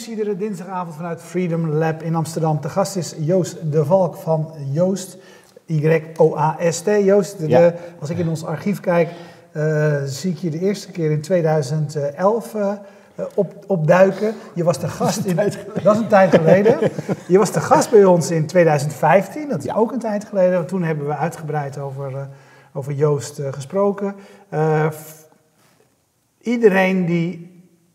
Topnames, iedere dinsdagavond vanuit Freedom Lab in Amsterdam. De gast is Joost de Valk van Joost, Y-O-A-S-T. Joost, de, Ja. als ik in ons archief kijk, eh, zie ik je de eerste keer in 2011 eh, op, opduiken. Je was de gast in... Dat is een tijd geleden. Je was de gast bij ons in 2015, dat is ook een tijd geleden. Toen hebben we uitgebreid over, eh, over Joost gesproken. Iedereen die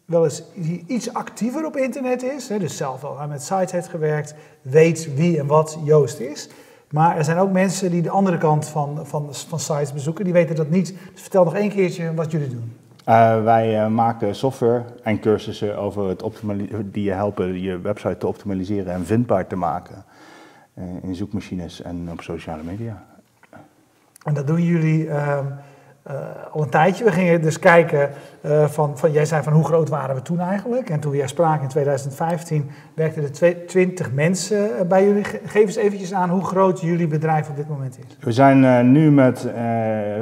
wel eens die iets actiever op internet is, hè, dus zelf al met sites heeft gewerkt, weet wie en wat Joost is. Maar er zijn ook mensen die de andere kant van, van, van sites bezoeken, die weten dat niet. Dus vertel nog één keertje wat jullie doen. Eh, wij eh, maken software en cursussen over het die je helpen je website te optimaliseren en vindbaar te maken. eh, in zoekmachines en op sociale media. En dat doen jullie ehm, eh, al een tijdje. We gingen dus kijken eh, van, van, jij zei van hoe groot waren we toen eigenlijk? En toen jij sprak in 2015 werkten er twee- 20 mensen eh, bij jullie. Ge- Geef eens eventjes aan hoe groot jullie bedrijf op dit moment is. We zijn eh, nu met eh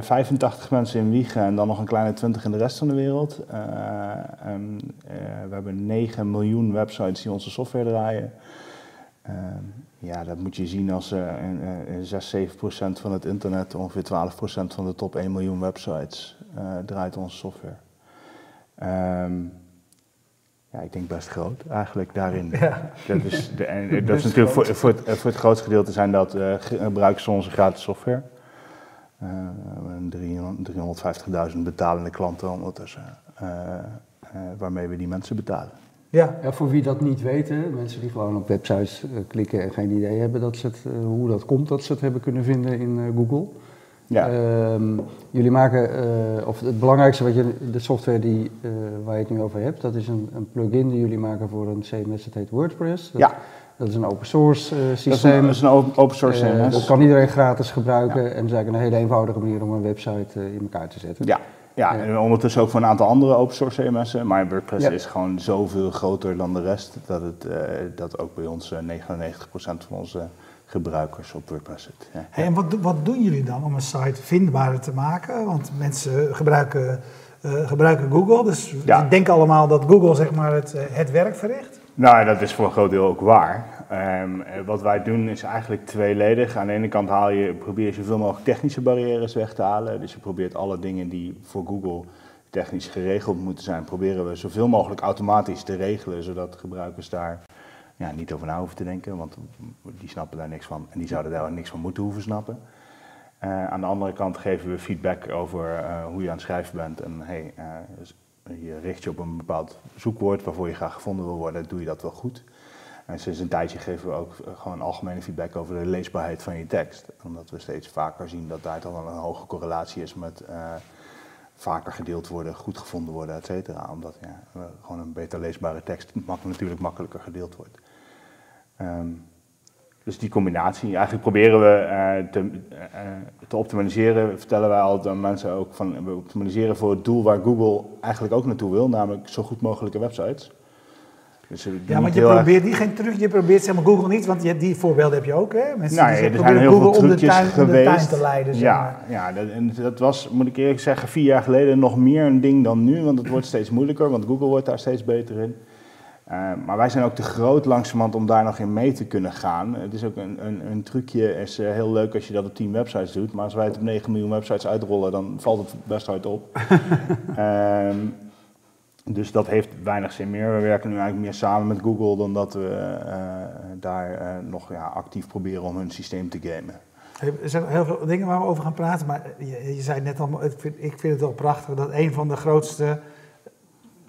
85 mensen in Wiegen en dan nog een kleine 20 in de rest van de wereld. Eh, eh, we hebben 9 miljoen websites die onze software draaien. Eh, ja, dat moet je zien als eh, eh, 6, 7 procent van het internet, ongeveer 12 procent van de top 1 miljoen websites eh, draait onze software. Ehm, ja, ik denk best groot eigenlijk daarin. Ja. Dat is, de, en dat is natuurlijk voor, voor, het, voor het grootste gedeelte zijn dat eh, ge- gebruikers onze gratis software. Eh, 300 350.000 betalende klanten ondertussen, eh, eh, waarmee we die mensen betalen. Ja, Ja, voor wie dat niet weten, mensen die gewoon op websites eh, klikken en geen idee hebben dat ze het, eh, hoe dat komt dat ze het hebben kunnen vinden in eh, Google. Ja, Ehm, jullie maken, of het belangrijkste wat je, de software die, waar je het nu over hebt, dat is een, een plugin die jullie maken voor een CMS, dat heet WordPress. Dat, Ja. dat is een open source dat is een, systeem. dat is een open source CMS. dat kan iedereen gratis gebruiken en het is eigenlijk een hele eenvoudige manier om een website in elkaar te zetten. Ja, ja, en ondertussen ook voor een aantal andere open source CMS'en. Maar WordPress is gewoon zoveel groter dan de rest dat, het, eh, dat ook bij ons eh, 99% van onze gebruikers op WordPress zit. Ja. Hey, en wat, wat doen jullie dan om een site vindbaarder te maken? Want mensen gebruiken, eh, gebruiken Google, dus Ja. ik denk allemaal dat Google zeg maar, het, eh, het werk verricht. Nou, dat is voor een groot deel ook waar. Ehm, eh, wat wij doen is eigenlijk tweeledig. Aan de ene kant haal je, probeer je zoveel mogelijk technische barrières weg te halen. Dus je probeert alle dingen die voor Google technisch geregeld moeten zijn, proberen we zoveel mogelijk automatisch te regelen, zodat gebruikers daar ja, niet over na hoeven te denken, want die snappen daar niks van en die zouden daar niks van moeten hoeven snappen. Eh, aan de andere kant geven we feedback over eh, hoe je aan het schrijven bent en hey, je richt je op een bepaald zoekwoord waarvoor je graag gevonden wil worden, doe je dat wel goed. En sinds een tijdje geven we ook eh, gewoon algemene feedback over de leesbaarheid van je tekst. Omdat we steeds vaker zien dat daar wel een hoge correlatie is met eh, vaker gedeeld worden, goed gevonden worden, et cetera. Omdat ja, gewoon een beter leesbare tekst natuurlijk makkelijker gedeeld wordt. Ehm, dus die combinatie, eigenlijk proberen we eh, te, te optimaliseren, vertellen wij altijd aan mensen ook van we optimaliseren voor het doel waar Google eigenlijk ook naartoe wil, namelijk zo goed mogelijke websites. Dus Ja, want je erg- probeert die geen truc, je probeert zeg maar Google niet, want je, die voorbeelden heb je ook, hè? Mensen Nou, die ja, er zijn heel Google veel om de, tuin, om de tuin te leiden, zeg ja, maar. ja dat, en dat was, moet ik eerlijk zeggen, vier jaar geleden nog meer een ding dan nu. Want het wordt steeds moeilijker, want Google wordt daar steeds beter in. Eh, maar wij zijn ook te groot langzamerhand om daar nog in mee te kunnen gaan. Het is ook een, een, een trucje, is eh, heel leuk als je dat op 10 websites doet. Maar als wij het op 9 miljoen websites uitrollen, dan valt het best hard op. Ehm, dus dat heeft weinig zin meer. We werken nu eigenlijk meer samen met Google dan dat we eh, daar eh, nog ja, actief proberen om hun systeem te gamen. Er zijn heel veel dingen waar we over gaan praten, maar je, je zei net al, ik vind, het wel prachtig dat een van de grootste,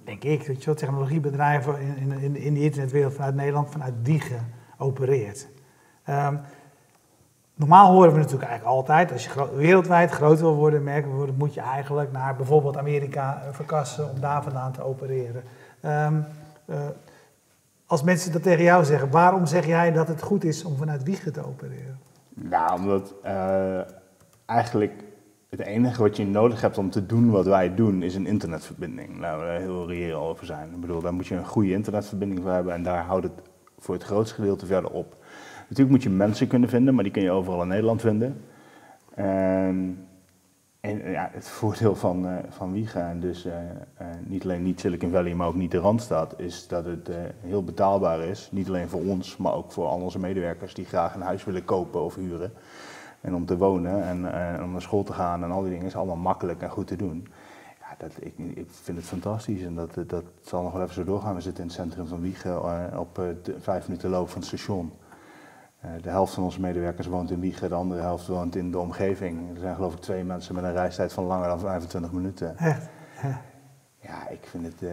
denk ik, weet je wel, technologiebedrijven in, in, in, de internetwereld vanuit Nederland, vanuit Wiegen opereert. Ehm, normaal horen we natuurlijk eigenlijk altijd, als je wereldwijd groot wil worden, merken wil worden, moet je eigenlijk naar bijvoorbeeld Amerika eh, verkassen om daar vandaan te opereren. Ehm, eh, als mensen dat tegen jou zeggen, waarom zeg jij dat het goed is om vanuit Wiegen te opereren? Nou, omdat eh, eigenlijk het enige wat je nodig hebt om te doen wat wij doen, is een internetverbinding. Laten we er heel reëel over zijn. Ik bedoel, daar moet je een goede internetverbinding voor hebben en daar houdt het voor het grootste gedeelte verder op. Natuurlijk moet je mensen kunnen vinden, maar die kun je overal in Nederland vinden. En en ja, het voordeel van, uh, van Wiega, en dus uh, uh, niet alleen niet Silicon Valley, maar ook niet de Randstad, is dat het heel betaalbaar is. Niet alleen voor ons, maar ook voor al onze medewerkers die graag een huis willen kopen of huren. En om te wonen en om naar school te gaan en al die dingen is allemaal makkelijk en goed te doen. Ja, dat, ik, ik vind het fantastisch en dat, dat zal nog wel even zo doorgaan. We zitten in het centrum van Wiegen op vijf minuten loop van het station. Eh, de helft van onze medewerkers woont in Wiegen, de andere helft woont in de omgeving. Er zijn geloof ik twee mensen met een reistijd van langer dan 25 minuten. Echt? Ja, ik vind het... Uh,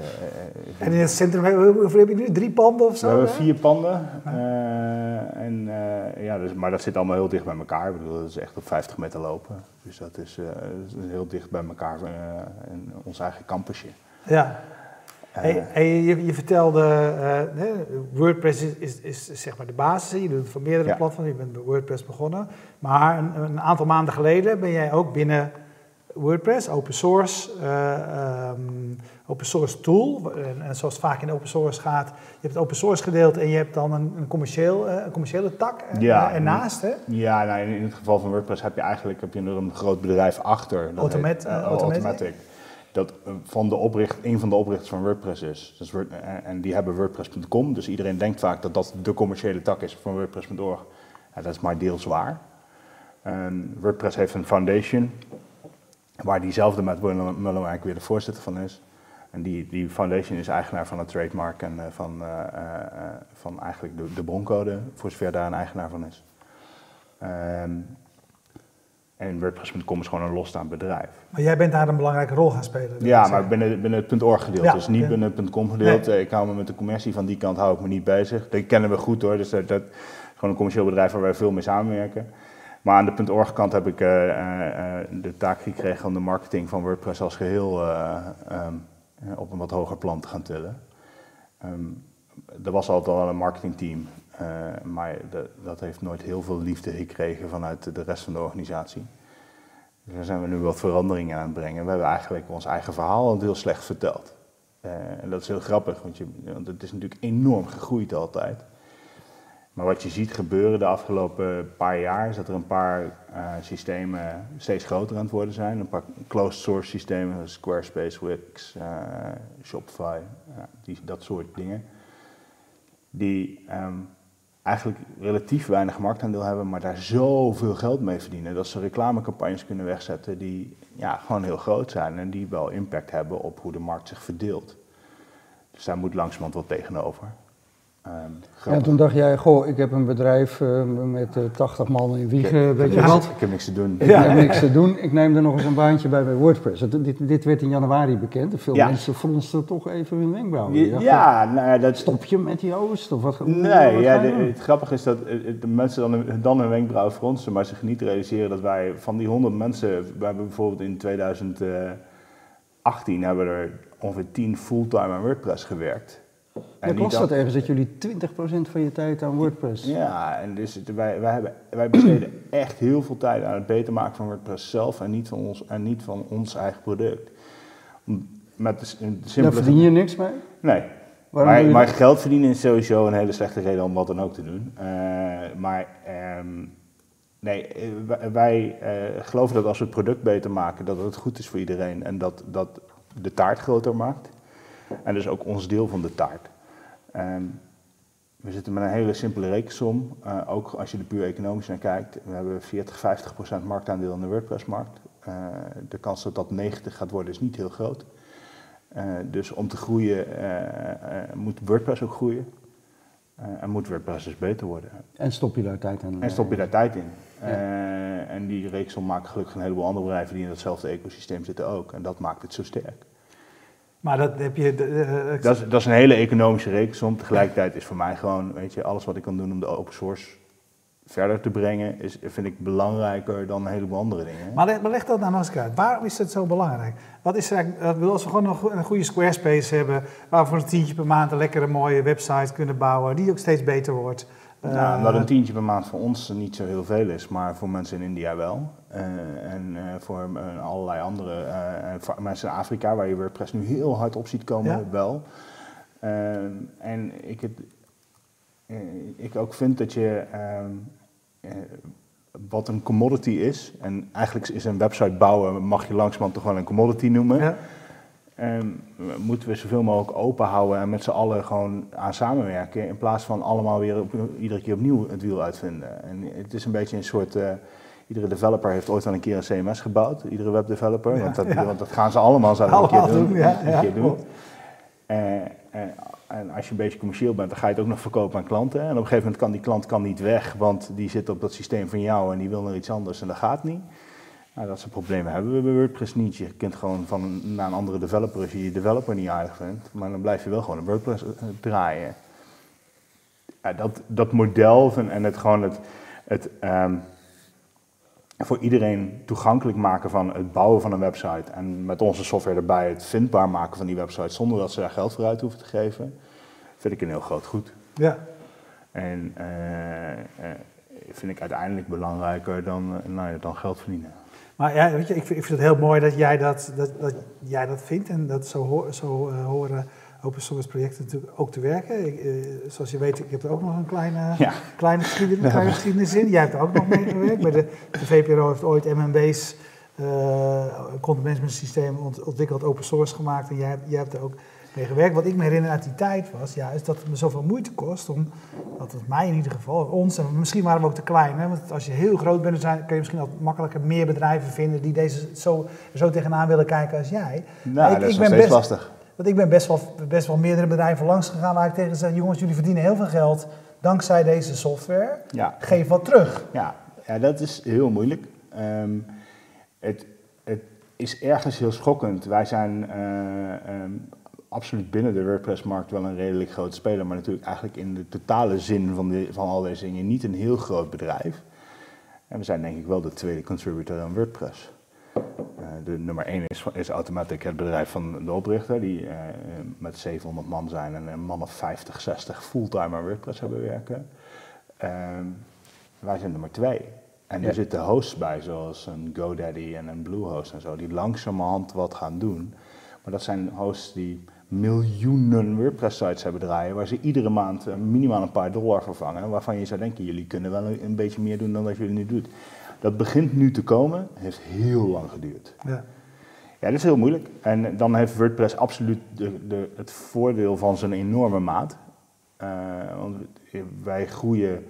en in het centrum, hoeveel heb je nu? Drie panden of zo? We hebben vier panden. Uh, en, ja, dus, maar dat zit allemaal heel dicht bij elkaar. Ik bedoel, dat is echt op 50 meter lopen. Dus dat is, dat is heel dicht bij elkaar in ons eigen campusje. Ja. Hey, je, je, vertelde, uh, WordPress is, is, is, zeg maar de basis. Je doet het voor meerdere platforms. Je bent bij WordPress begonnen. Maar een, een, aantal maanden geleden ben jij ook binnen WordPress, open source, uh, um, open source tool. En, en, zoals het vaak in open source gaat, je hebt het open source gedeelte en je hebt dan een, een, commercieel, uh, een commerciële tak ja, ernaast. Hè? Ja, nou, in, in, het geval van WordPress heb je eigenlijk heb je een groot bedrijf achter. Dat Automat, heet, Automatic. Dat eh, van de opricht, een van de oprichters van WordPress is. Dus en die hebben WordPress.com, dus iedereen denkt vaak dat dat de commerciële tak is van WordPress.org. Dat is maar deels waar. En WordPress heeft een foundation, waar diezelfde Matt Mullen eigenlijk weer de voorzitter van is. En die, die foundation is eigenaar van het trademark en van, van eigenlijk de, de broncode, voor zover daar een eigenaar van is. Um, en WordPress.com is gewoon een losstaand bedrijf. Maar jij bent daar een belangrijke rol gaan spelen? Ja, maar binnen, binnen het .org gedeelte, dus niet binnen het .com gedeelte. Ik hou me met de commercie van die kant hou ik me niet bezig. Dat kennen we goed hoor, dus dat, dat is gewoon een commercieel bedrijf waar wij veel mee samenwerken. Maar aan de .org kant heb ik uh, uh, de taak gekregen om de marketing van WordPress als geheel uh, um, op een wat hoger plan te gaan tillen. Um, er was altijd al een marketingteam maar de, dat heeft nooit heel veel liefde gekregen vanuit de rest van de organisatie. Dus daar zijn we nu wat veranderingen aan het brengen. We hebben eigenlijk ons eigen verhaal heel slecht verteld. Uh, en dat is heel grappig, want, je, want het is natuurlijk enorm gegroeid altijd. Maar wat je ziet gebeuren de afgelopen paar jaar is dat er een paar uh, systemen steeds groter aan het worden zijn. Een paar closed source systemen, Squarespace, Wix, Shopify, die, dat soort dingen. Die um, eigenlijk relatief weinig marktaandeel hebben, maar daar zoveel geld mee verdienen. Dat ze reclamecampagnes kunnen wegzetten die ja, gewoon heel groot zijn en die wel impact hebben op hoe de markt zich verdeelt. Dus daar moet langzamerhand wat tegenover. Um, ja, toen dacht jij, goh, ik heb een bedrijf uh, met uh, 80 man in Wiegen, weet je wat? Ik heb niks te doen. Ik heb niks te doen, ik neem er nog eens een baantje bij bij WordPress. Dit, dit werd in januari bekend. Veel ja. mensen fronsten toch even hun wenkbrauwen. Ja, ja nou, dat... Stop je met die Oost? Of wat, nee, wat ja, de, het grappige is dat eh, de mensen dan, dan hun wenkbrauwen fronsen, maar zich niet realiseren dat wij van die 100 mensen, we hebben bijvoorbeeld in 2018 hebben er ongeveer 10 fulltime aan WordPress gewerkt. En ik las dat ergens, dat jullie 20% van je tijd aan WordPress... Ja, en dus wij, wij, hebben, wij besteden echt heel veel tijd aan het beter maken van WordPress zelf en niet van ons, en niet van ons eigen product. Met de, simpele... Daar verdien je niks mee? Nee. Maar, maar, geld verdienen is sowieso een hele slechte reden om wat dan ook te doen. Uh, maar um, nee, wij, wij uh, geloven dat als we het product beter maken, dat het goed is voor iedereen en dat dat de taart groter maakt. En dus ook ons deel van de taart. Um, we zitten met een hele simpele rekensom. Uh, ook als je er puur economisch naar kijkt. We hebben 40, 50 procent marktaandeel in de WordPress-markt. Uh, de kans dat dat 90 gaat worden is niet heel groot. Uh, dus om te groeien moet WordPress ook groeien. en moet WordPress dus beter worden. En stop je daar tijd in? En stop je daar tijd in. Ja. en die reeksom maken gelukkig een heleboel andere bedrijven die in datzelfde ecosysteem zitten ook. En dat maakt het zo sterk. Maar dat heb je. Uh, dat, is, dat is een hele economische rekensom. Tegelijkertijd is voor mij gewoon, weet je, alles wat ik kan doen om de open source verder te brengen, is, vind ik belangrijker dan een heleboel andere dingen. Maar, maar leg dat nou eens uit. Waarom is dat zo belangrijk? Wat is er eigenlijk, als we gewoon een goede Squarespace hebben, waar we voor een tientje per maand een lekkere mooie website kunnen bouwen, die ook steeds beter wordt. Nou, omdat een tientje per maand voor ons niet zo heel veel is, maar voor mensen in India wel. Uh, en uh, voor uh, allerlei andere mensen in Afrika, waar je WordPress nu heel hard op ziet komen, ja? wel. En ik, het, ik ook vind dat je wat een commodity is. En eigenlijk is een website bouwen, mag je langzamerhand toch wel een commodity noemen. Ja. Ehm, moeten we zoveel mogelijk open houden en met z'n allen gewoon aan samenwerken. In plaats van allemaal weer op, iedere keer opnieuw het wiel uitvinden. En het is een beetje een soort. eh, iedere developer heeft ooit wel een keer een CMS gebouwd. Iedere webdeveloper. Ja, want, dat, ja. want dat gaan ze allemaal zo een keer doen. een keer doen. klopt. Eh, eh, en als je een beetje commercieel bent, dan ga je het ook nog verkopen aan klanten. En op een gegeven moment kan die klant kan niet weg, want die zit op dat systeem van jou en die wil naar iets anders en dat gaat niet. Nou, dat soort problemen hebben we bij WordPress niet. Je kunt gewoon van naar een andere developer als je je developer niet aardig vindt, maar dan blijf je wel gewoon een WordPress eh, draaien. Ja, dat, dat model van, en het gewoon het, het ehm, voor iedereen toegankelijk maken van het bouwen van een website en met onze software erbij het vindbaar maken van die website zonder dat ze daar geld voor uit hoeven te geven, vind ik een heel groot goed. Ja. En eh, eh, vind ik uiteindelijk belangrijker dan, eh, nou ja, dan geld verdienen. Maar ja, weet je, ik vind, ik vind het heel mooi dat jij dat, dat, dat, jij dat vindt en dat zo, zo horen open source projecten natuurlijk ook te werken. Ik, eh, zoals je weet, ik heb er ook nog een kleine, Ja. kleine, geschiedenis, kleine geschiedenis in. Jij hebt er ook nog mee gewerkt. Bij de, de VPRO heeft ooit MMB's, eh content management systeem ont- ontwikkeld, open source gemaakt. En jij, hebt- jij hebt er ook mee gewerkt. Wat ik me herinner uit die tijd was, ja, is dat het me zoveel moeite kost om, dat het mij in ieder geval, ons, en misschien waren we ook te klein, hè, want als je heel groot bent, dan kun je misschien wat makkelijker meer bedrijven vinden die deze zo, zo tegenaan willen kijken als jij. Nou, ik- dat is ik nog ben steeds best- lastig. Want ik ben best wel, best wel meerdere bedrijven langs gegaan waar ik tegen zei, jongens, jullie verdienen heel veel geld dankzij deze software. Ja. Geef wat terug. Ja, ja dat is heel moeilijk. Ehm, het, het is ergens heel schokkend. Wij zijn eh, ehm, absoluut binnen de WordPress-markt wel een redelijk groot speler, maar natuurlijk eigenlijk in de totale zin van, de, van al deze dingen niet een heel groot bedrijf. En we zijn denk ik wel de tweede contributor aan WordPress. Eh, de nummer 1 is, is Automatic, het bedrijf van de oprichter, die eh, met 700 man zijn en een man of 50, 60 fulltime aan WordPress hebben werken. Ehm, wij zijn nummer 2. En Ja. er zitten hosts bij, zoals een GoDaddy en een Bluehost en zo, die langzamerhand wat gaan doen. Maar dat zijn hosts die miljoenen WordPress-sites hebben draaien, waar ze iedere maand eh, minimaal een paar dollar vervangen. Waarvan je zou denken, jullie kunnen wel een, een beetje meer doen dan dat jullie nu doen. Dat begint nu te komen, heeft heel lang geduurd. Ja. Ja, dat is heel moeilijk. En dan heeft WordPress absoluut de, de, het voordeel van zijn enorme maat. Eh, want wij groeien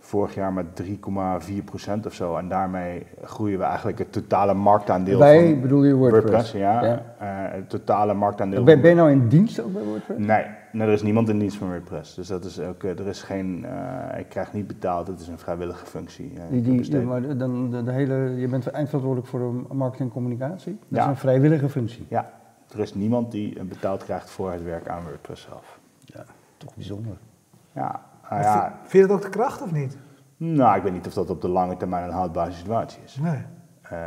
vorig jaar met 3,4% of zo. En daarmee groeien we eigenlijk het totale marktaandeel Wij van bedoel je WordPress? WordPress. ja, Ja. Eh, het totale marktaandeel. Ben, ben je nou in dienst ook bij WordPress? Nee, nee, er is niemand in dienst van WordPress. Dus dat is ook, eh, er is geen, eh, ik krijg niet betaald, het is een vrijwillige functie. eh, Die, die, maar dan, de, de hele, je bent eindverantwoordelijk voor de marketing en communicatie. Dat Ja. is een vrijwillige functie. Ja, er is niemand die betaald krijgt voor het werk aan WordPress zelf. Ja, toch bijzonder. Ja, nou ja, vind- Vind je dat ook de kracht of niet? nou, ik weet niet of dat op de lange termijn een houdbare situatie is. Nee. Eh,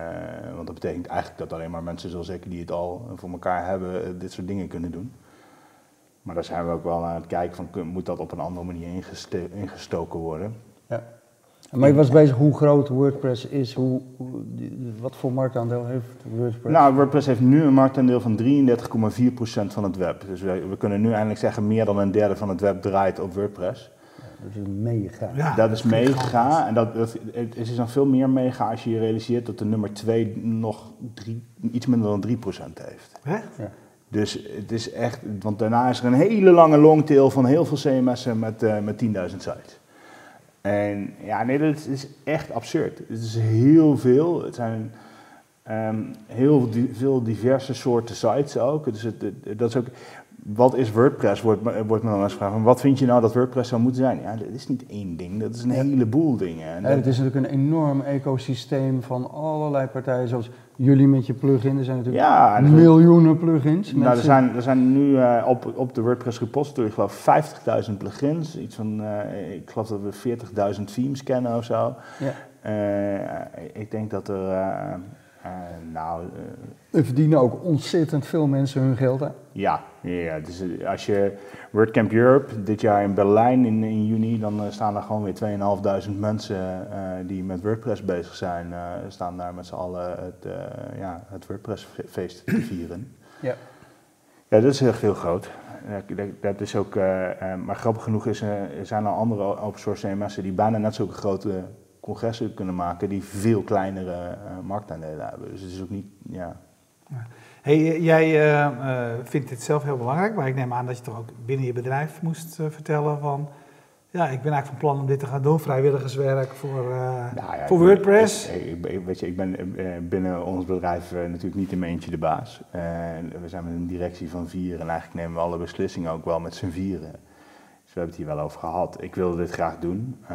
want dat betekent eigenlijk dat alleen maar mensen zoals ik die het al voor elkaar hebben, dit soort dingen kunnen doen. Maar daar zijn we ook wel aan het kijken van, moet dat op een andere manier ingestoken worden? Ja. Maar je was bezig hoe groot WordPress is, hoe, wat voor marktaandeel heeft WordPress? Nou, WordPress heeft nu een marktaandeel van 33,4% van het web. Dus we, we kunnen nu eindelijk zeggen, meer dan een derde van het web draait op WordPress. dat is mega. Ja, dat is mega. En dat, dat, het is nog veel meer mega als je je realiseert dat de nummer 2 nog drie, iets minder dan 3% heeft. Echt? Ja. Dus het is echt, want daarna is er een hele lange longtail van heel veel CMS'en met, eh met 10.000 sites. En ja, nee, dat is echt absurd. Het is heel veel. Het zijn ehm, heel veel diverse soorten sites ook. Dus het- dat is ook. Wat is WordPress? Wordt, me- wordt me dan eens gevraagd. Wat vind je nou dat WordPress zou moeten zijn? Ja, dat is niet één ding. Dat is een heleboel dingen. En Ja, dat- het is natuurlijk een enorm ecosysteem van allerlei partijen, zoals jullie met je plugin. Er zijn natuurlijk Ja, en miljoenen plugins. Nou, er zijn, er zijn nu eh, op, op de WordPress repository, ik geloof 50.000 plugins. Iets van, eh, ik geloof dat we 40.000 themes kennen of zo. Ja. Eh, ik denk dat er, nou, eh, Er verdienen ook ontzettend veel mensen hun geld aan. ja, ja dus eh, als je WordCamp Europe dit jaar in Berlijn in, in juni, dan eh, staan er gewoon weer 2.500 mensen die met WordPress bezig zijn, staan daar met z'n allen het, ja, het WordPress feest te vieren. Ja. Ja, dat is echt heel groot. Dat- is ook, maar grappig genoeg is, er zijn er andere open source CMS'en die bijna net zulke grote congressen kunnen maken die veel kleinere uh, marktaandelen hebben. Dus het is ook niet, ja. Hey, jij uh, vindt dit zelf heel belangrijk, maar ik neem aan dat je toch ook binnen je bedrijf moest vertellen van ja, ik ben eigenlijk van plan om dit te gaan doen, vrijwilligerswerk voor, uh, nou ja, voor WordPress. Ik, ik, weet je, ik ben eh, binnen ons bedrijf uh, natuurlijk niet in mijn eentje de baas. Uh, we zijn met een directie van vier en eigenlijk nemen we alle beslissingen ook wel met z'n vieren. Dus we hebben het hier wel over gehad. Ik wilde dit graag doen.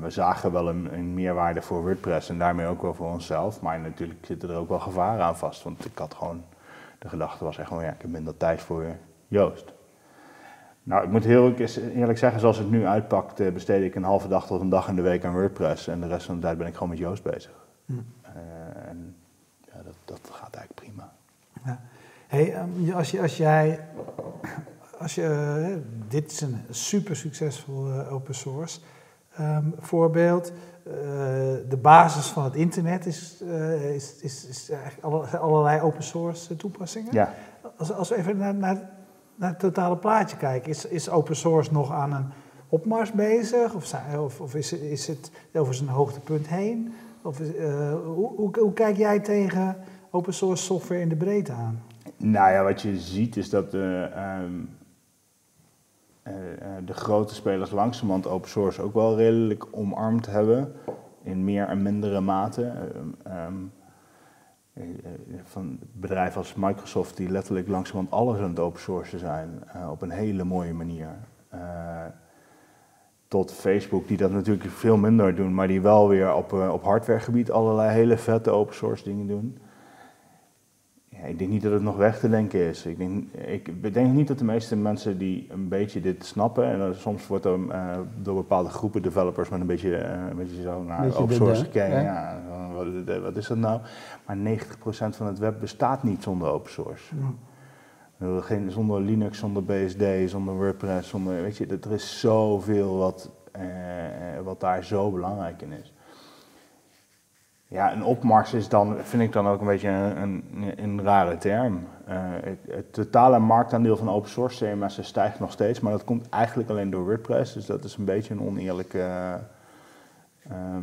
we zagen wel een, een, meerwaarde voor WordPress en daarmee ook wel voor onszelf. Maar natuurlijk zitten er ook wel gevaren aan vast. Want ik had gewoon, de gedachte was echt gewoon, ja, ik heb minder tijd voor Joost. Nou, ik moet heel eerlijk zeggen, zoals het nu uitpakt, eh, besteed ik een halve dag tot een dag in de week aan WordPress. En de rest van de tijd ben ik gewoon met Joost bezig. Hm. Uh, en ja, dat, dat gaat eigenlijk prima. Ja. Hey, um, als, je, als jij, als je, dit is een super succesvol open source um, voorbeeld. de basis van het internet is, is, is, is eigenlijk allerlei open source toepassingen. Ja. Als, als we even naar, naar naar het totale plaatje kijken. Is, is open source nog aan een opmars bezig? Of, of, of is, is het over zijn hoogtepunt heen? Of uh, hoe, hoe, hoe, kijk jij tegen open source software in de breedte aan? Nou ja, wat je ziet is dat de, um, uh, de grote spelers langzamerhand open source ook wel redelijk omarmd hebben. In meer en mindere mate. Um, eh, eh, van bedrijven als Microsoft die letterlijk langzamerhand alles aan het open sourcen zijn op een hele mooie manier. Tot Facebook die dat natuurlijk veel minder doen, maar die wel weer op, op hardwaregebied allerlei hele vette open source dingen doen ik denk niet dat het nog weg te denken is. Ik denk, ik denk niet dat de meeste mensen die een beetje dit snappen, en soms wordt er uh, door bepaalde groepen developers met een beetje, uh, een beetje zo naar beetje open source gekeken. Ja. wat, wat, is dat nou? Maar 90% van het web bestaat niet zonder open source. Ja. Geen, zonder Linux, zonder BSD, zonder WordPress, zonder, weet je, er is zoveel wat, uh, wat daar zo belangrijk in is. Ja, een opmars is dan, vind ik dan ook een beetje een, een, een rare term. Uh, het, totale marktaandeel van open source CMS'en stijgt nog steeds, maar dat komt eigenlijk alleen door WordPress. Dus dat is een beetje een oneerlijke uh,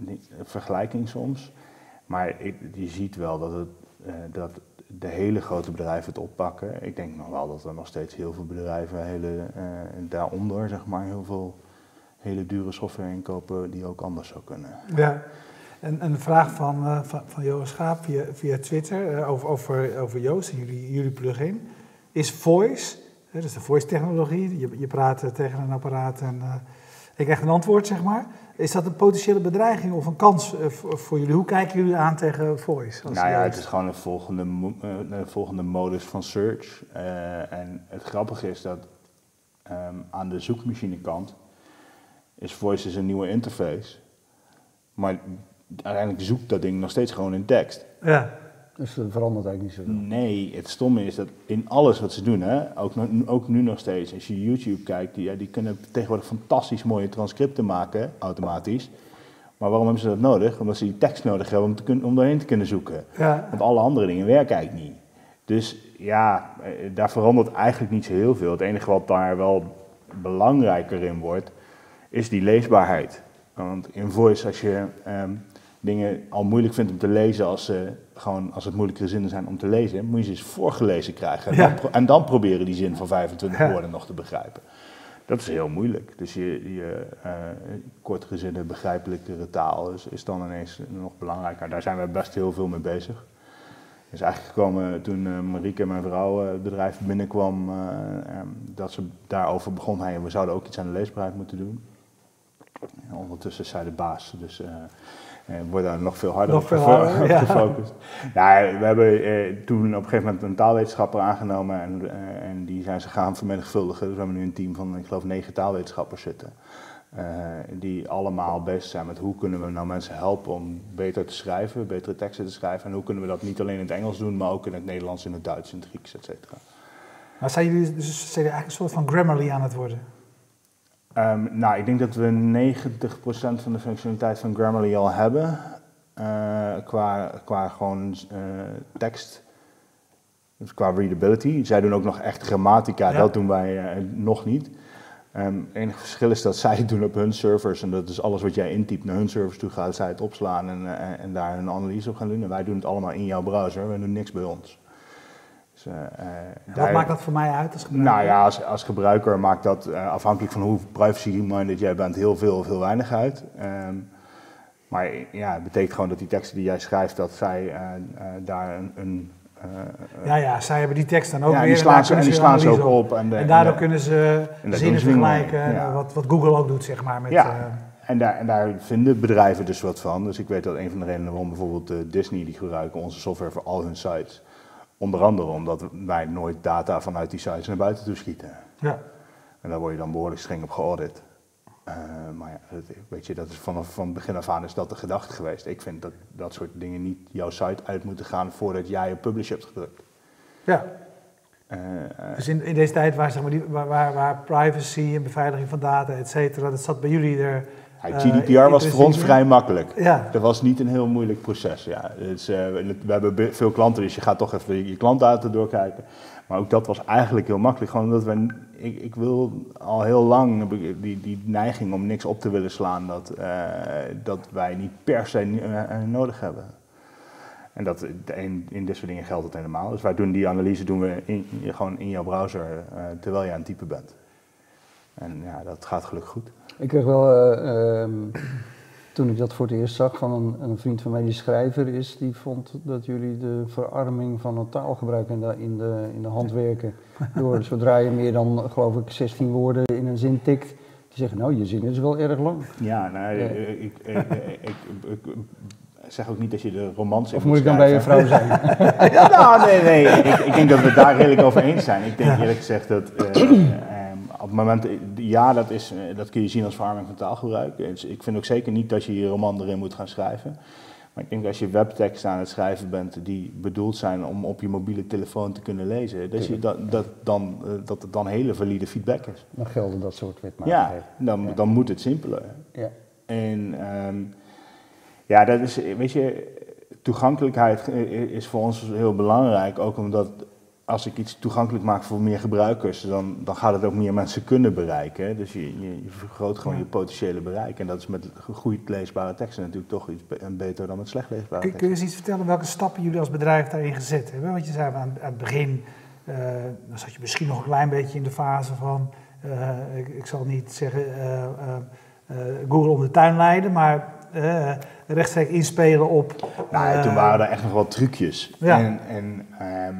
uh, vergelijking soms. Maar je ziet wel dat, het, eh, dat de hele grote bedrijven het oppakken. Ik denk nog wel dat er nog steeds heel veel bedrijven hele, eh, daaronder, zeg maar, heel veel hele dure software inkopen die ook anders zou kunnen. Ja. Een, een vraag van, uh, van, van Johan Schaap via, via Twitter uh, over, over, over Joost en jullie, jullie plugin. Is voice, uh, dus de voice technologie, je, je praat tegen een apparaat en ik krijg een antwoord, zeg maar. Is dat een potentiële bedreiging of een kans voor, jullie? Hoe kijken jullie aan tegen voice? Nou ja, het is gewoon een volgende, een volgende modus van search. en het grappige is dat um, aan de zoekmachinekant is voice is een nieuwe interface. Maar uiteindelijk zoekt dat ding nog steeds gewoon in tekst. Ja. Dus dat verandert eigenlijk niet zo. Nee, het stomme is dat in alles wat ze doen, hè, ook, ook nu nog steeds, als je YouTube kijkt, die, ja, die kunnen tegenwoordig fantastisch mooie transcripten maken, automatisch. Maar waarom hebben ze dat nodig? Omdat ze die tekst nodig hebben om, te kun, om doorheen te kunnen zoeken. Ja. Want alle andere dingen werken eigenlijk niet. Dus ja, eh, daar verandert eigenlijk niet zo heel veel. Het enige wat daar wel belangrijker in wordt, is die leesbaarheid. Want in voice, als je ehm, dingen al moeilijk vindt om te lezen als, ze gewoon, als het moeilijkere zinnen zijn om te lezen, moet je ze eens voorgelezen krijgen. En, dan, en dan proberen die zin van 25 woorden nog te begrijpen. Dat is heel moeilijk. Dus je, je uh, kortere zinnen, begrijpelijkere taal is, is, dan ineens nog belangrijker. Daar zijn we best heel veel mee bezig. is eigenlijk gekomen toen uh, Marieke, mijn vrouw, uh, het bedrijf binnenkwam, dat ze daarover begon. Hey, we zouden ook iets aan de leesbaarheid moeten doen. En ondertussen zei de baas, dus en eh, wordt daar nog veel harder nog op, gefocust. Nou, we hebben eh, toen op een gegeven moment een taalwetenschapper aangenomen en, eh, en die zijn ze gaan vermenigvuldigen. Dus we hebben nu een team van, ik geloof, negen taalwetenschappers zitten. Uh, die allemaal bezig zijn met hoe kunnen we nou mensen helpen om beter te schrijven, betere teksten te schrijven. En hoe kunnen we dat niet alleen in het Engels doen, maar ook in het Nederlands, in het Duits, in het Grieks, et cetera. Maar zijn jullie dus zijn eigenlijk een soort van Grammarly aan het worden? Um, nou, ik denk dat we 90% van de functionaliteit van Grammarly al hebben. Uh, qua, qua gewoon uh, tekst. Dus qua readability. Zij doen ook nog echt grammatica, dat doen wij uh, nog niet. Ehm, het enige verschil is dat zij het doen op hun servers en dat is alles wat jij intypt naar hun servers toe gaat, zij het opslaan en, eh, en daar een analyse op gaan doen. En wij doen het allemaal in jouw browser, wij doen niks bij ons. Dus, eh, eh, Wat daar- maakt dat voor mij uit als gebruiker? nou ja, als, als gebruiker maakt dat eh, afhankelijk van hoe privacy-minded jij bent heel veel of heel weinig uit. Ehm, maar ja, het betekent gewoon dat die teksten die jij schrijft, dat zij daar een... een Ja, ja, zij hebben die tekst dan ook ja, weer. die en slaan en kunnen die slaan ze ook op. En, de- En daardoor de- kunnen ze zinnen vergelijken, ja. wat, wat Google ook doet, zeg maar. Met, Ja. En daar, en daar vinden bedrijven dus wat van. Dus ik weet dat een van de redenen waarom bijvoorbeeld Disney, die gebruiken onze software voor al hun sites. Onder andere omdat wij nooit data vanuit die sites naar buiten toe schieten. ja. En daar word je dan behoorlijk streng op geaudit. Eh, maar ja, weet je, dat is vanaf van begin af aan is dat de gedachte geweest. Ik vind dat dat soort dingen niet jouw site uit moeten gaan voordat jij een publish hebt gedrukt. ja. Eh, eh, Dus in, in deze tijd waar, zeg maar, die, waar, waar, waar privacy en beveiliging van data, et cetera, dat zat bij jullie er. Eh, GDPR was voor ons vrij makkelijk. Ja, Dat was niet een heel moeilijk proces. Ja. Dus, eh, we hebben be- veel klanten, dus je gaat toch even je klantdata doorkijken. Maar ook dat was eigenlijk heel makkelijk. Gewoon omdat we, ik, ik wil al heel lang die, die neiging om niks op te willen slaan, dat, eh, dat wij niet per se nodig hebben. En dat, in, in dit soort dingen geldt het helemaal. Dus wij doen die analyse doen we in, gewoon in jouw browser terwijl je aan het typen bent. En ja, dat gaat gelukkig goed. Ik kreeg wel, eh, ehm, toen ik dat voor het eerst zag, van een, een vriend van mij die schrijver is, die vond dat jullie de verarming van het taalgebruik in de, in de, in de hand werken. Door zodra je meer dan, geloof ik, 16 woorden in een zin tikt, te zeggen, nou, je zin is wel erg lang. Ja, nou, Ja. Ik, ik, ik, ik, zeg ook niet dat je de romans Of moet ik dan bij schrijven. vrouw zijn? Ja, nou, nee, nee. Ik, ik denk dat we het daar redelijk over eens zijn. Ik denk eerlijk gezegd dat eh, op het moment, ja, dat, is, eh, dat kun je zien als verarming van taalgebruik. Dus ik vind ook zeker niet dat je je roman erin moet gaan schrijven. Maar ik denk dat als je webteksten aan het schrijven bent die bedoeld zijn om op je mobiele telefoon te kunnen lezen, dat, je dat, dat, dan, eh, dat het dan hele valide feedback is. Dan gelden dat soort Ja, wetmatigheden. dan, Ja. dan moet het simpeler. Ja. En ehm, ja, dat is, weet je, toegankelijkheid i- is voor ons heel belangrijk. Ook omdat als ik iets toegankelijk maak voor meer gebruikers, dan, dan gaat het ook meer mensen kunnen bereiken. Dus je, je, je vergroot gewoon Ja. je potentiële bereik. En dat is met goed leesbare teksten natuurlijk toch iets be- beter dan met slecht leesbare Kun, kun teksten. je eens iets vertellen welke stappen jullie als bedrijf daarin gezet hebben? Want je zei aan, aan het begin, eh, dan zat je misschien nog een klein beetje in de fase van, eh, ik, ik zal niet zeggen eh, Google om de tuin leiden, maar eh, rechtstreeks inspelen op. Nou, ja, toen waren er echt nog wel trucjes. Ja. En, en ehm,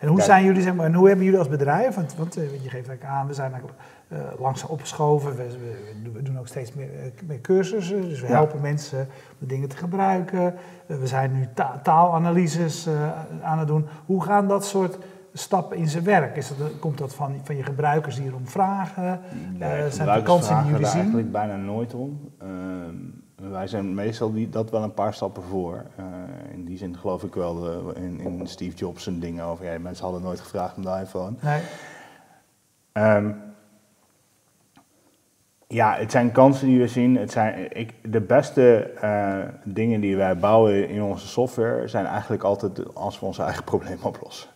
En hoe zijn jullie, zeg maar, en hoe hebben jullie als bedrijf, want, want eh, je geeft eigenlijk aan, we zijn eigenlijk eh, langzaam opgeschoven, we, we- we doen ook steeds meer, eh, meer cursussen, dus we Ja. helpen mensen om de dingen te gebruiken. We zijn nu ta- taalanalyses aan het doen. Hoe gaan dat soort stappen in zijn werk? Is dat, komt dat van, van je gebruikers die erom vragen? Nee, Eh, zijn gebruikers vakantie die jullie daar zien? eigenlijk bijna nooit om. Ehm, wij zijn meestal die, dat wel een paar stappen voor. Eh, in die zin geloof ik wel eh, in, in Steve Jobs en dingen over. Ja, mensen hadden nooit gevraagd om de iPhone. Nee. Ehm, ja, het zijn kansen die we zien. Het zijn, ik, de beste eh, dingen die wij bouwen in onze software zijn eigenlijk altijd als we onze eigen probleem oplossen.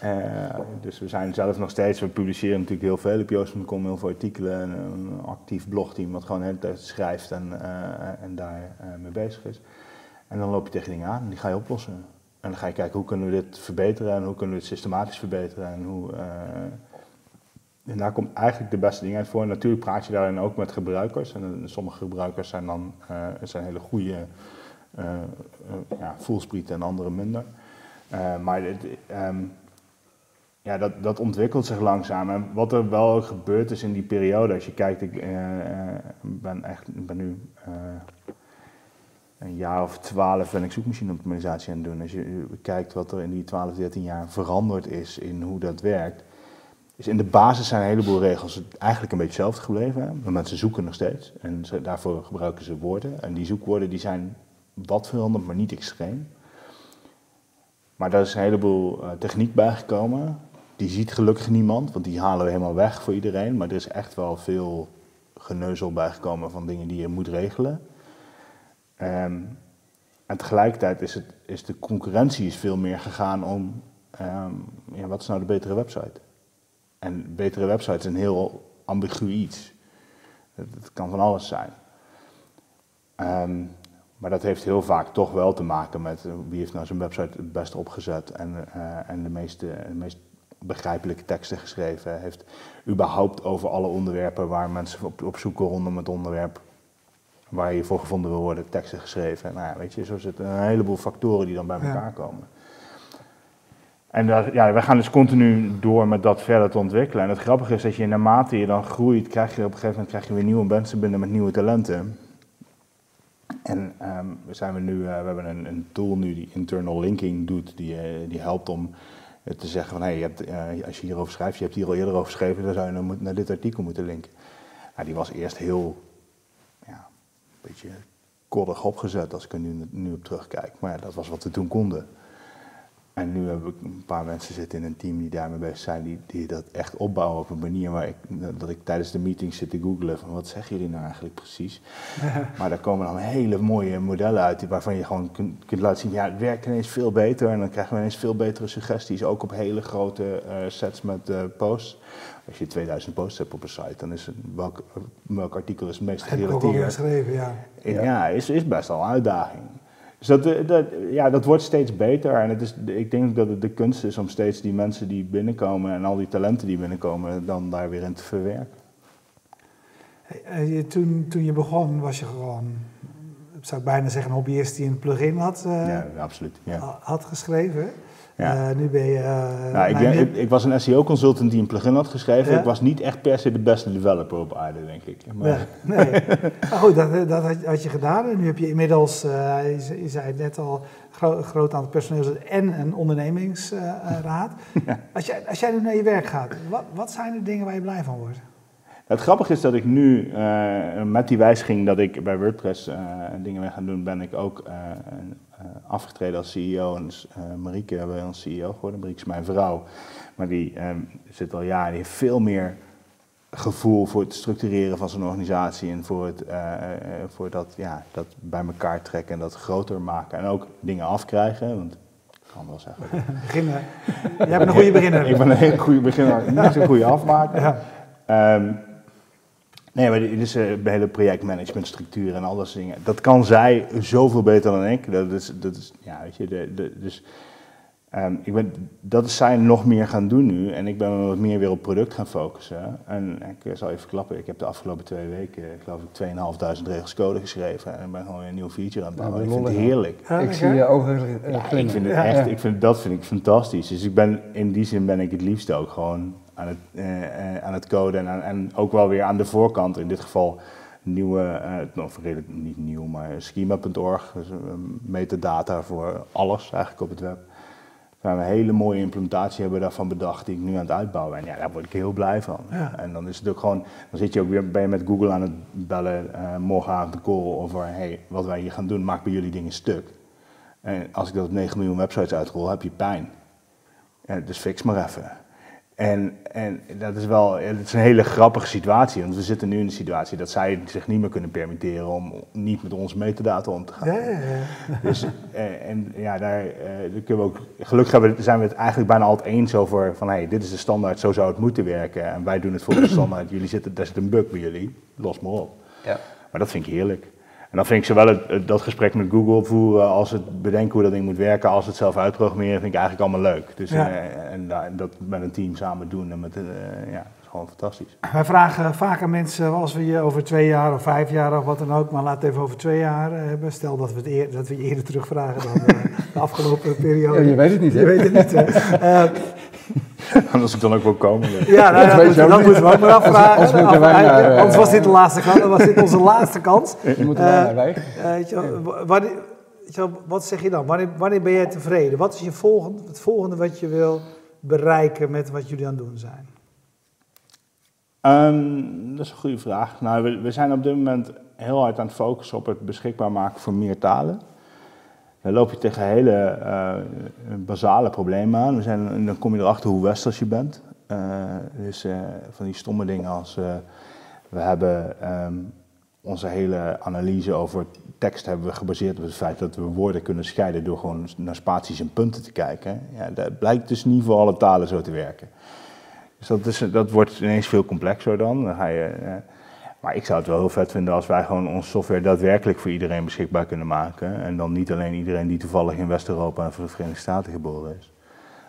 Eh, dus we zijn zelf nog steeds, we publiceren natuurlijk heel veel op Joost.com, heel veel artikelen, en een actief blogteam wat gewoon de hele tijd schrijft en, eh, en daar eh, mee bezig is. En dan loop je tegen dingen aan en die ga je oplossen. En dan ga je kijken hoe kunnen we dit verbeteren en hoe kunnen we het systematisch verbeteren en hoe... en daar komt eigenlijk de beste dingen uit voor. Natuurlijk praat je daarin ook met gebruikers. En sommige gebruikers zijn dan zijn hele goede uh, ja, en andere minder. Uh, maar het, um, ja, dat, dat ontwikkelt zich langzaam. En wat er wel gebeurd is in die periode, als je kijkt, ik uh, ben, echt, ben nu uh, een jaar of twaalf ben ik zoekmachine-optimalisatie aan het doen. Als je kijkt wat er in die 12, 13 jaar veranderd is in hoe dat werkt. Dus in de basis zijn een heleboel regels eigenlijk een beetje hetzelfde gebleven. Maar mensen zoeken nog steeds. En daarvoor gebruiken ze woorden. En die zoekwoorden die zijn wat veranderd, maar niet extreem. Maar daar is een heleboel techniek bijgekomen. Die ziet gelukkig niemand, want die halen we helemaal weg voor iedereen. Maar er is echt wel veel geneuzel bijgekomen van dingen die je moet regelen. Um, en tegelijkertijd is, het, is de concurrentie is veel meer gegaan om... Um, ja, wat is nou de betere website? En betere websites is een heel ambigu iets. Het, kan van alles zijn. Ehm, maar dat heeft heel vaak toch wel te maken met eh, wie heeft nou zijn website het best opgezet en, uh, en de, meeste, de meest begrijpelijke teksten geschreven. Heeft überhaupt over alle onderwerpen waar mensen op, op zoeken rondom het onderwerp waar je voor gevonden wil worden, teksten geschreven. Nou ja, weet je, zo zitten een heleboel factoren die dan bij elkaar komen. En daar, ja, wij gaan dus continu door met dat verder te ontwikkelen. En het grappige is dat je naarmate je dan groeit, krijg je op een gegeven moment krijg je weer nieuwe mensen binnen met nieuwe talenten. En um, we, zijn we, nu, uh, we hebben een, een, tool nu die internal linking doet, die, uh, die helpt om te zeggen van hey, je hebt, als je hierover schrijft, je hebt hier al eerder over geschreven, dan zou je naar, naar dit artikel moeten linken. Nou, die was eerst heel, ja, een beetje koddig opgezet als ik er nu, nu op terugkijk. Maar ja, dat was wat we toen konden. En nu heb ik een paar mensen zitten in een team die daarmee bezig zijn, die, die dat echt opbouwen op een manier waar ik, dat ik tijdens de meeting zit te googlen van wat zeggen jullie nou eigenlijk precies. maar daar komen dan hele mooie modellen uit waarvan je gewoon kunt, kunt laten zien, ja het werkt ineens veel beter en dan krijgen we ineens veel betere suggesties, ook op hele grote uh, sets met uh, posts. Als je 2000 posts hebt op een site, dan is het, welk, welk artikel is het meest gerelateerd? Heb ik ook al geschreven, ja. ja, ja is, is best wel een uitdaging. Dus dat, eh, dat, ja, dat wordt steeds beter. En het is, ik denk dat het de kunst is om steeds die mensen die binnenkomen en al die talenten die binnenkomen, dan daar weer in te verwerken. Hey, toen, toen je begon, was je gewoon, zou ik bijna zeggen, een hobbyist die een plugin had, uh, ja, absoluut, ja. had geschreven. Ja. Uh, nu ben je. Uh, nou, ik, ik, ik, was een SEO-consultant die een plugin had geschreven. Ja? Ik was niet echt per se de beste developer op aarde, denk ik. Maar... Nee, nee. maar goed, dat, dat had, je gedaan. En nu heb je inmiddels, uh, je, je, zei het net al, gro groot aantal personeels en een ondernemingsraad. Ja. Als, jij, als jij nu naar je werk gaat, wat, wat zijn de dingen waar je blij van wordt? Het grappige is dat ik nu uh, met die wijziging dat ik bij WordPress uh, dingen mee ga doen, ben ik ook uh, afgetreden als CEO. En dus, Marieke hebben ons CEO geworden. Marieke is mijn vrouw. Maar die zit al jaren, die heeft veel meer gevoel voor het structureren van zijn organisatie en voor, het, voor dat, ja, dat bij elkaar trekken en dat groter maken. En ook dingen afkrijgen. Want ik kan wel zeggen. Beginnen. Jij bent een goede beginner. ik ben een hele goede beginner, niet zo'n goede afmaker. Ja. Um, Nee, maar dit is uh, hele projectmanagementstructuur en al dat soort dingen. Dat kan zij zoveel beter dan ik. Dat is, dat is ja, weet je, de, de, dus um, ik ben, dat is zij nog meer gaan doen nu. En ik ben wat meer weer op product gaan focussen. En ik zal even klappen, ik heb de afgelopen twee weken, geloof ik, 2.500 regels code geschreven. En ik ben gewoon weer een nieuw feature aan het bouwen. ik vind het heerlijk. Ja, ik zie je ogen ja, ik vind het echt, ik vind, dat vind ik fantastisch. Dus ik ben, in die zin ben ik het liefst ook gewoon aan het, uh, aan het coden en, en ook wel weer aan de voorkant. In dit geval nieuwe, uh, of redelijk niet nieuw, maar schema.org, dus metadata voor alles eigenlijk op het web. Waar we een hele mooie implementatie hebben daarvan bedacht, die ik nu aan het uitbouwen ben. Ja, daar word ik heel blij van. Ja. En dan is het ook gewoon, dan zit je ook weer, ben je met Google aan het bellen, uh, morgenavond de call over, hey, wat wij hier gaan doen, maak bij jullie dingen stuk. En als ik dat op 9 miljoen websites uitrol, heb je pijn. Ja, dus fix maar even. En, en dat is wel het is een hele grappige situatie, want we zitten nu in de situatie dat zij zich niet meer kunnen permitteren om niet met onze metadata om te gaan. Ja, ja, ja. Dus, eh, en ja, daar, eh, daar kunnen we ook, gelukkig hebben, zijn we het eigenlijk bijna altijd eens over van hey, dit is de standaard, zo zou het moeten werken. En wij doen het volgens de standaard, jullie zitten, daar zit een bug bij jullie, los maar op. Ja. Maar dat vind ik heerlijk. En dan vind ik zowel het, dat gesprek met Google voeren als het bedenken hoe dat ding moet werken, als het zelf uitprogrammeren, vind ik eigenlijk allemaal leuk. Dus, ja. uh, en, en, dat met een team samen doen, en met, uh, ja, is gewoon fantastisch. Wij vragen vaak aan mensen, als we je over twee jaar of vijf jaar of wat dan ook, maar laat het even over twee jaar hebben. Stel dat we, het eer, dat we je eerder terugvragen dan de afgelopen periode. Ja, je weet het niet, hè? Je weet het niet, hè? Anders ik dan ook wel komen. Ja, nou, dat, dat, dat moeten we ook maar afvragen. Moeten wij naar, uh, anders was dit de laatste kans. was dit onze laatste kans. Moeten wij naar weg. Uh, wanneer, wat zeg je dan? Wanneer, wanneer ben jij tevreden? Wat is je volgende, het volgende wat je wil bereiken met wat jullie aan het doen zijn? Um, dat is een goede vraag. Nou, we, we zijn op dit moment heel hard aan het focussen op het beschikbaar maken van meer talen. Dan loop je tegen hele uh, basale problemen aan. We zijn, dan kom je erachter hoe westers je bent. Uh, dus uh, van die stomme dingen als we hebben um, onze hele analyse over tekst hebben we gebaseerd op het feit dat we woorden kunnen scheiden door gewoon naar spaties en punten te kijken. Ja, dat blijkt dus niet voor alle talen zo te werken. Dus dat, is, dat wordt ineens veel complexer dan. dan ga je, eh, maar ik zou het wel heel vet vinden als wij gewoon onze software daadwerkelijk voor iedereen beschikbaar kunnen maken. En dan niet alleen iedereen die toevallig in West-Europa en voor de Verenigde Staten geboren is.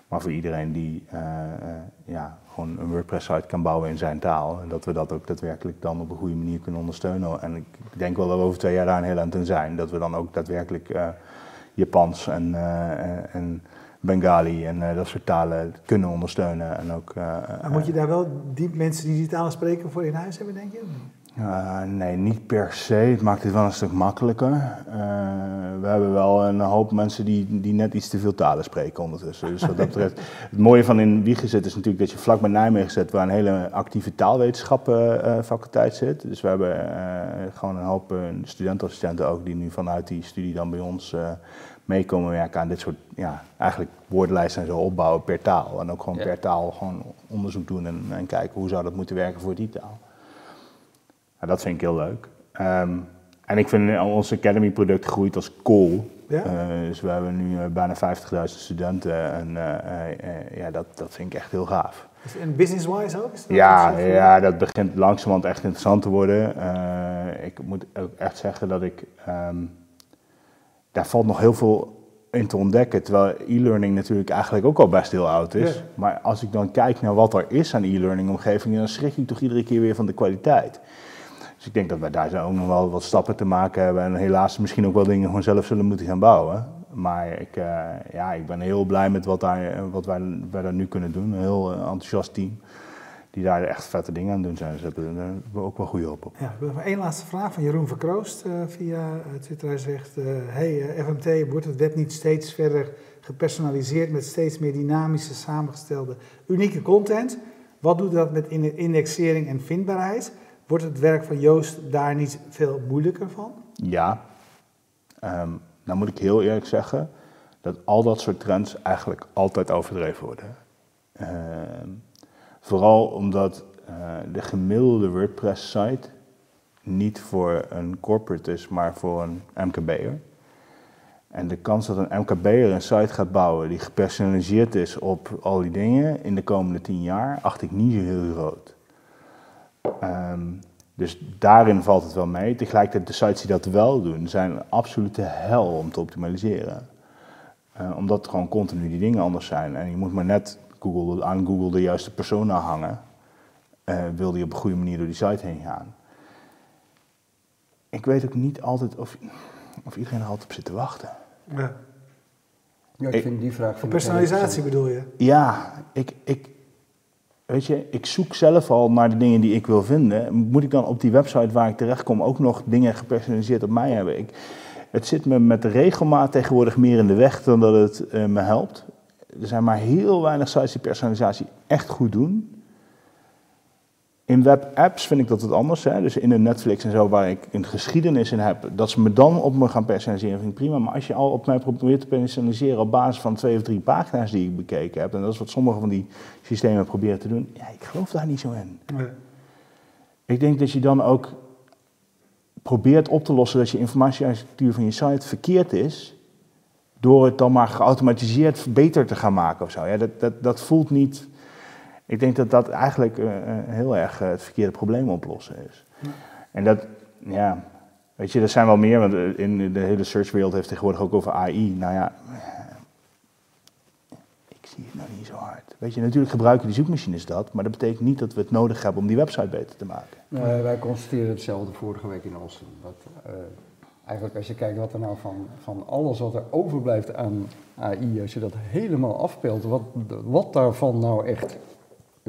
Maar voor iedereen die uh, uh, ja, gewoon een WordPress-site kan bouwen in zijn taal. En dat we dat ook daadwerkelijk dan op een goede manier kunnen ondersteunen. En ik denk wel dat we over twee jaar daar een heel aan toe zijn. Dat we dan ook daadwerkelijk uh, Japans en, en Bengali en dat soort talen kunnen ondersteunen. En ook, maar moet je daar wel die mensen die die talen spreken voor in huis hebben, denk je? Uh, nee, niet per se. Het maakt het wel een stuk makkelijker. Uh, we hebben wel een hoop mensen die, die net iets te veel talen spreken ondertussen. Dus wat dat betreft, het mooie van in Wiegen zit is natuurlijk dat je vlak bij Nijmegen zit, waar een hele actieve taalwetenschappen uh, faculteit zit. Dus we hebben gewoon een hoop studentenassistenten ook die nu vanuit die studie dan bij ons meekomen werken aan dit soort, ja, eigenlijk woordenlijsten en zo opbouwen per taal. En ook gewoon ja. per taal gewoon onderzoek doen en, en kijken hoe zou dat moeten werken voor die taal. Nou, dat vind ik heel leuk. Um, en ik vind ons Academy product groeit als kool. Ja? Uh, dus we hebben nu uh, bijna 50.000 studenten en uh, ja, dat, dat vind ik echt heel gaaf. En business-wise ook? ja, ja, dat begint langzamerhand echt interessant te worden. ik moet ook echt zeggen dat ik... Um, daar valt nog heel veel in te ontdekken, terwijl e-learning natuurlijk eigenlijk ook al best heel oud is. Ja. Maar als ik dan kijk naar wat er is aan e-learning omgevingen, dan schrik ik toch iedere keer weer van de kwaliteit. Dus ik denk dat wij daar ook nog wel wat stappen te maken hebben. En helaas misschien ook wel dingen gewoon zelf zullen moeten gaan bouwen. Maar ik, uh, ja, ik ben heel blij met wat, daar, wat wij, wij daar nu kunnen doen. Een heel enthousiast team. Die daar echt vette dingen aan doen zijn. Dus hebben we ook wel goede hoop op. Ja, we hebben één laatste vraag van Jeroen Verkroost via Twitter. Hij zegt, uh, hey FMT, wordt het web niet steeds verder gepersonaliseerd met steeds meer dynamische, samengestelde, unieke content? Wat doet dat met indexering en vindbaarheid? Wordt het werk van Joost daar niet veel moeilijker van? Ja. Um, nou moet ik heel eerlijk zeggen dat al dat soort trends eigenlijk altijd overdreven worden. Uh, vooral omdat uh, de gemiddelde WordPress-site niet voor een corporate is, maar voor een MKB'er. En de kans dat een MKB'er een site gaat bouwen die gepersonaliseerd is op al die dingen in de komende tien jaar, acht ik niet heel groot. Um, dus daarin valt het wel mee. Tegelijkertijd de sites die dat wel doen, zijn een absolute hel om te optimaliseren. Uh, omdat gewoon continu die dingen anders zijn. En je moet maar net Google, aan Google de juiste persona hangen. Uh, wil die op een goede manier door die site heen gaan. Ik weet ook niet altijd of, of iedereen er altijd op zit te wachten. Ja. Ja, ik, vind die vraag... Van personalisatie bedoel je? Ja, ik, ik, Weet je, ik zoek zelf al naar de dingen die ik wil vinden. Moet ik dan op die website waar ik terecht kom ook nog dingen gepersonaliseerd op mij hebben? Ik, het zit me met de regelmaat tegenwoordig meer in de weg dan dat het uh, me helpt. Er zijn maar heel weinig sites die personalisatie echt goed doen. In webapps vind ik dat het anders. Hè? Dus in de Netflix en zo, waar ik een geschiedenis in heb, dat ze me dan op me gaan personaliseren, vind ik prima. Maar als je al op mij probeert te personaliseren op basis van twee of drie pagina's die ik bekeken heb, en dat is wat sommige van die systemen proberen te doen, ja, ik geloof daar niet zo in. Nee. Ik denk dat je dan ook probeert op te lossen dat je informatiearchitectuur van je site verkeerd is, door het dan maar geautomatiseerd beter te gaan maken of zo. Ja, dat, dat, dat voelt niet ik denk dat dat eigenlijk uh, heel erg uh, het verkeerde probleem oplossen is. En dat, ja, weet je, er zijn wel meer, want in de hele searchwereld heeft tegenwoordig ook over AI. Nou ja, ik zie het nou niet zo hard. Weet je, natuurlijk gebruiken die zoekmachines dat, maar dat betekent niet dat we het nodig hebben om die website beter te maken. Wij constateren hetzelfde vorige week in Austin. Dat, eigenlijk als je kijkt wat er nou van, van alles wat er overblijft aan AI, als je dat helemaal afpeelt, wat, wat daarvan nou echt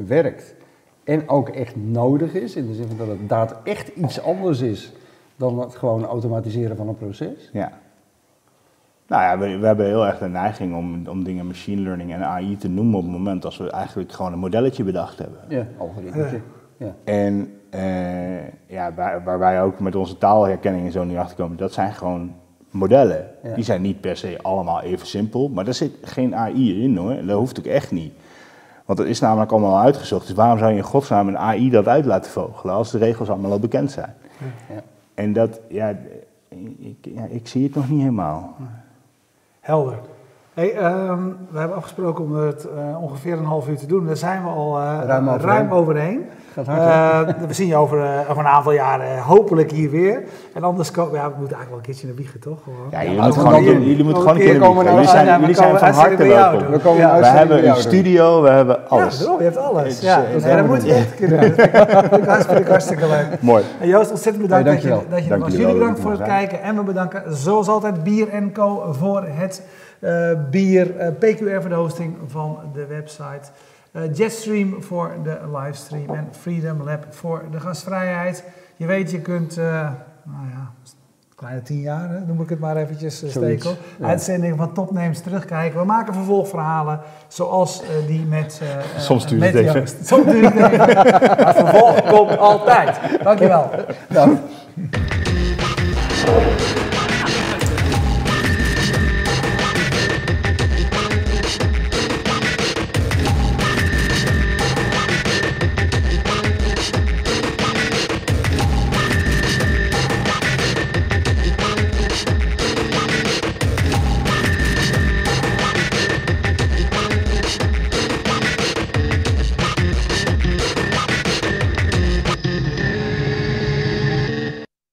werkt en ook echt nodig is, in de zin van dat het daad echt iets anders is dan het gewoon automatiseren van een proces? Ja. Nou ja, we, we hebben heel erg de neiging om, om dingen machine learning en AI te noemen op het moment als we eigenlijk gewoon een modelletje bedacht hebben. Ja, algoritme. Ja. En uh, ja, waar, waar, wij ook met onze taalherkenning en zo nu achter komen, dat zijn gewoon modellen. Ja. Die zijn niet per se allemaal even simpel, maar daar zit geen AI in hoor. Dat hoeft ook echt niet. Want het is namelijk allemaal uitgezocht. Dus waarom zou je in godsnaam een AI dat uit laten vogelen als de regels allemaal al bekend zijn? Ja. En dat, ja ik, ja, ik zie het nog niet helemaal. Helder. Hey, ehm, we hebben afgesproken om het uh, ongeveer een half uur te doen. Daar zijn we al uh, ruim, overheen. ruim overheen. Gaat hard, uh, we zien je over, over, een aantal jaren hopelijk hier weer. En anders komen ja, we moeten eigenlijk wel een keertje naar Wiegen, toch? Gewoon. Ja, jullie, moeten gewoon, jullie, jullie moeten gewoon een keer komen Jullie zijn, ja, jullie zijn van harte welkom. We, komen ja, we hebben een studio, we hebben alles. Ja, je hebt alles. Ja, dus, dat moet je echt kunnen. Dat vind ik hartstikke, hartstikke leuk. Mooi. En Joost, ontzettend bedankt dat je, dat je dank er was. Jullie, bedankt voor het kijken. En we bedanken zoals altijd Bier Co voor het bier, uh, PQR voor de hosting van de website, uh, Jetstream voor de livestream en Freedom Lab voor de gastvrijheid. Je weet, je kunt, nou ja, kleine tien jaar, hè, noem ik het maar eventjes, stekel. Ja. Uitzendingen van topnames terugkijken. We maken vervolgverhalen zoals die met Soms duurt het even. Soms duurt het even. maar vervolg komt altijd. Dankjewel. Dank.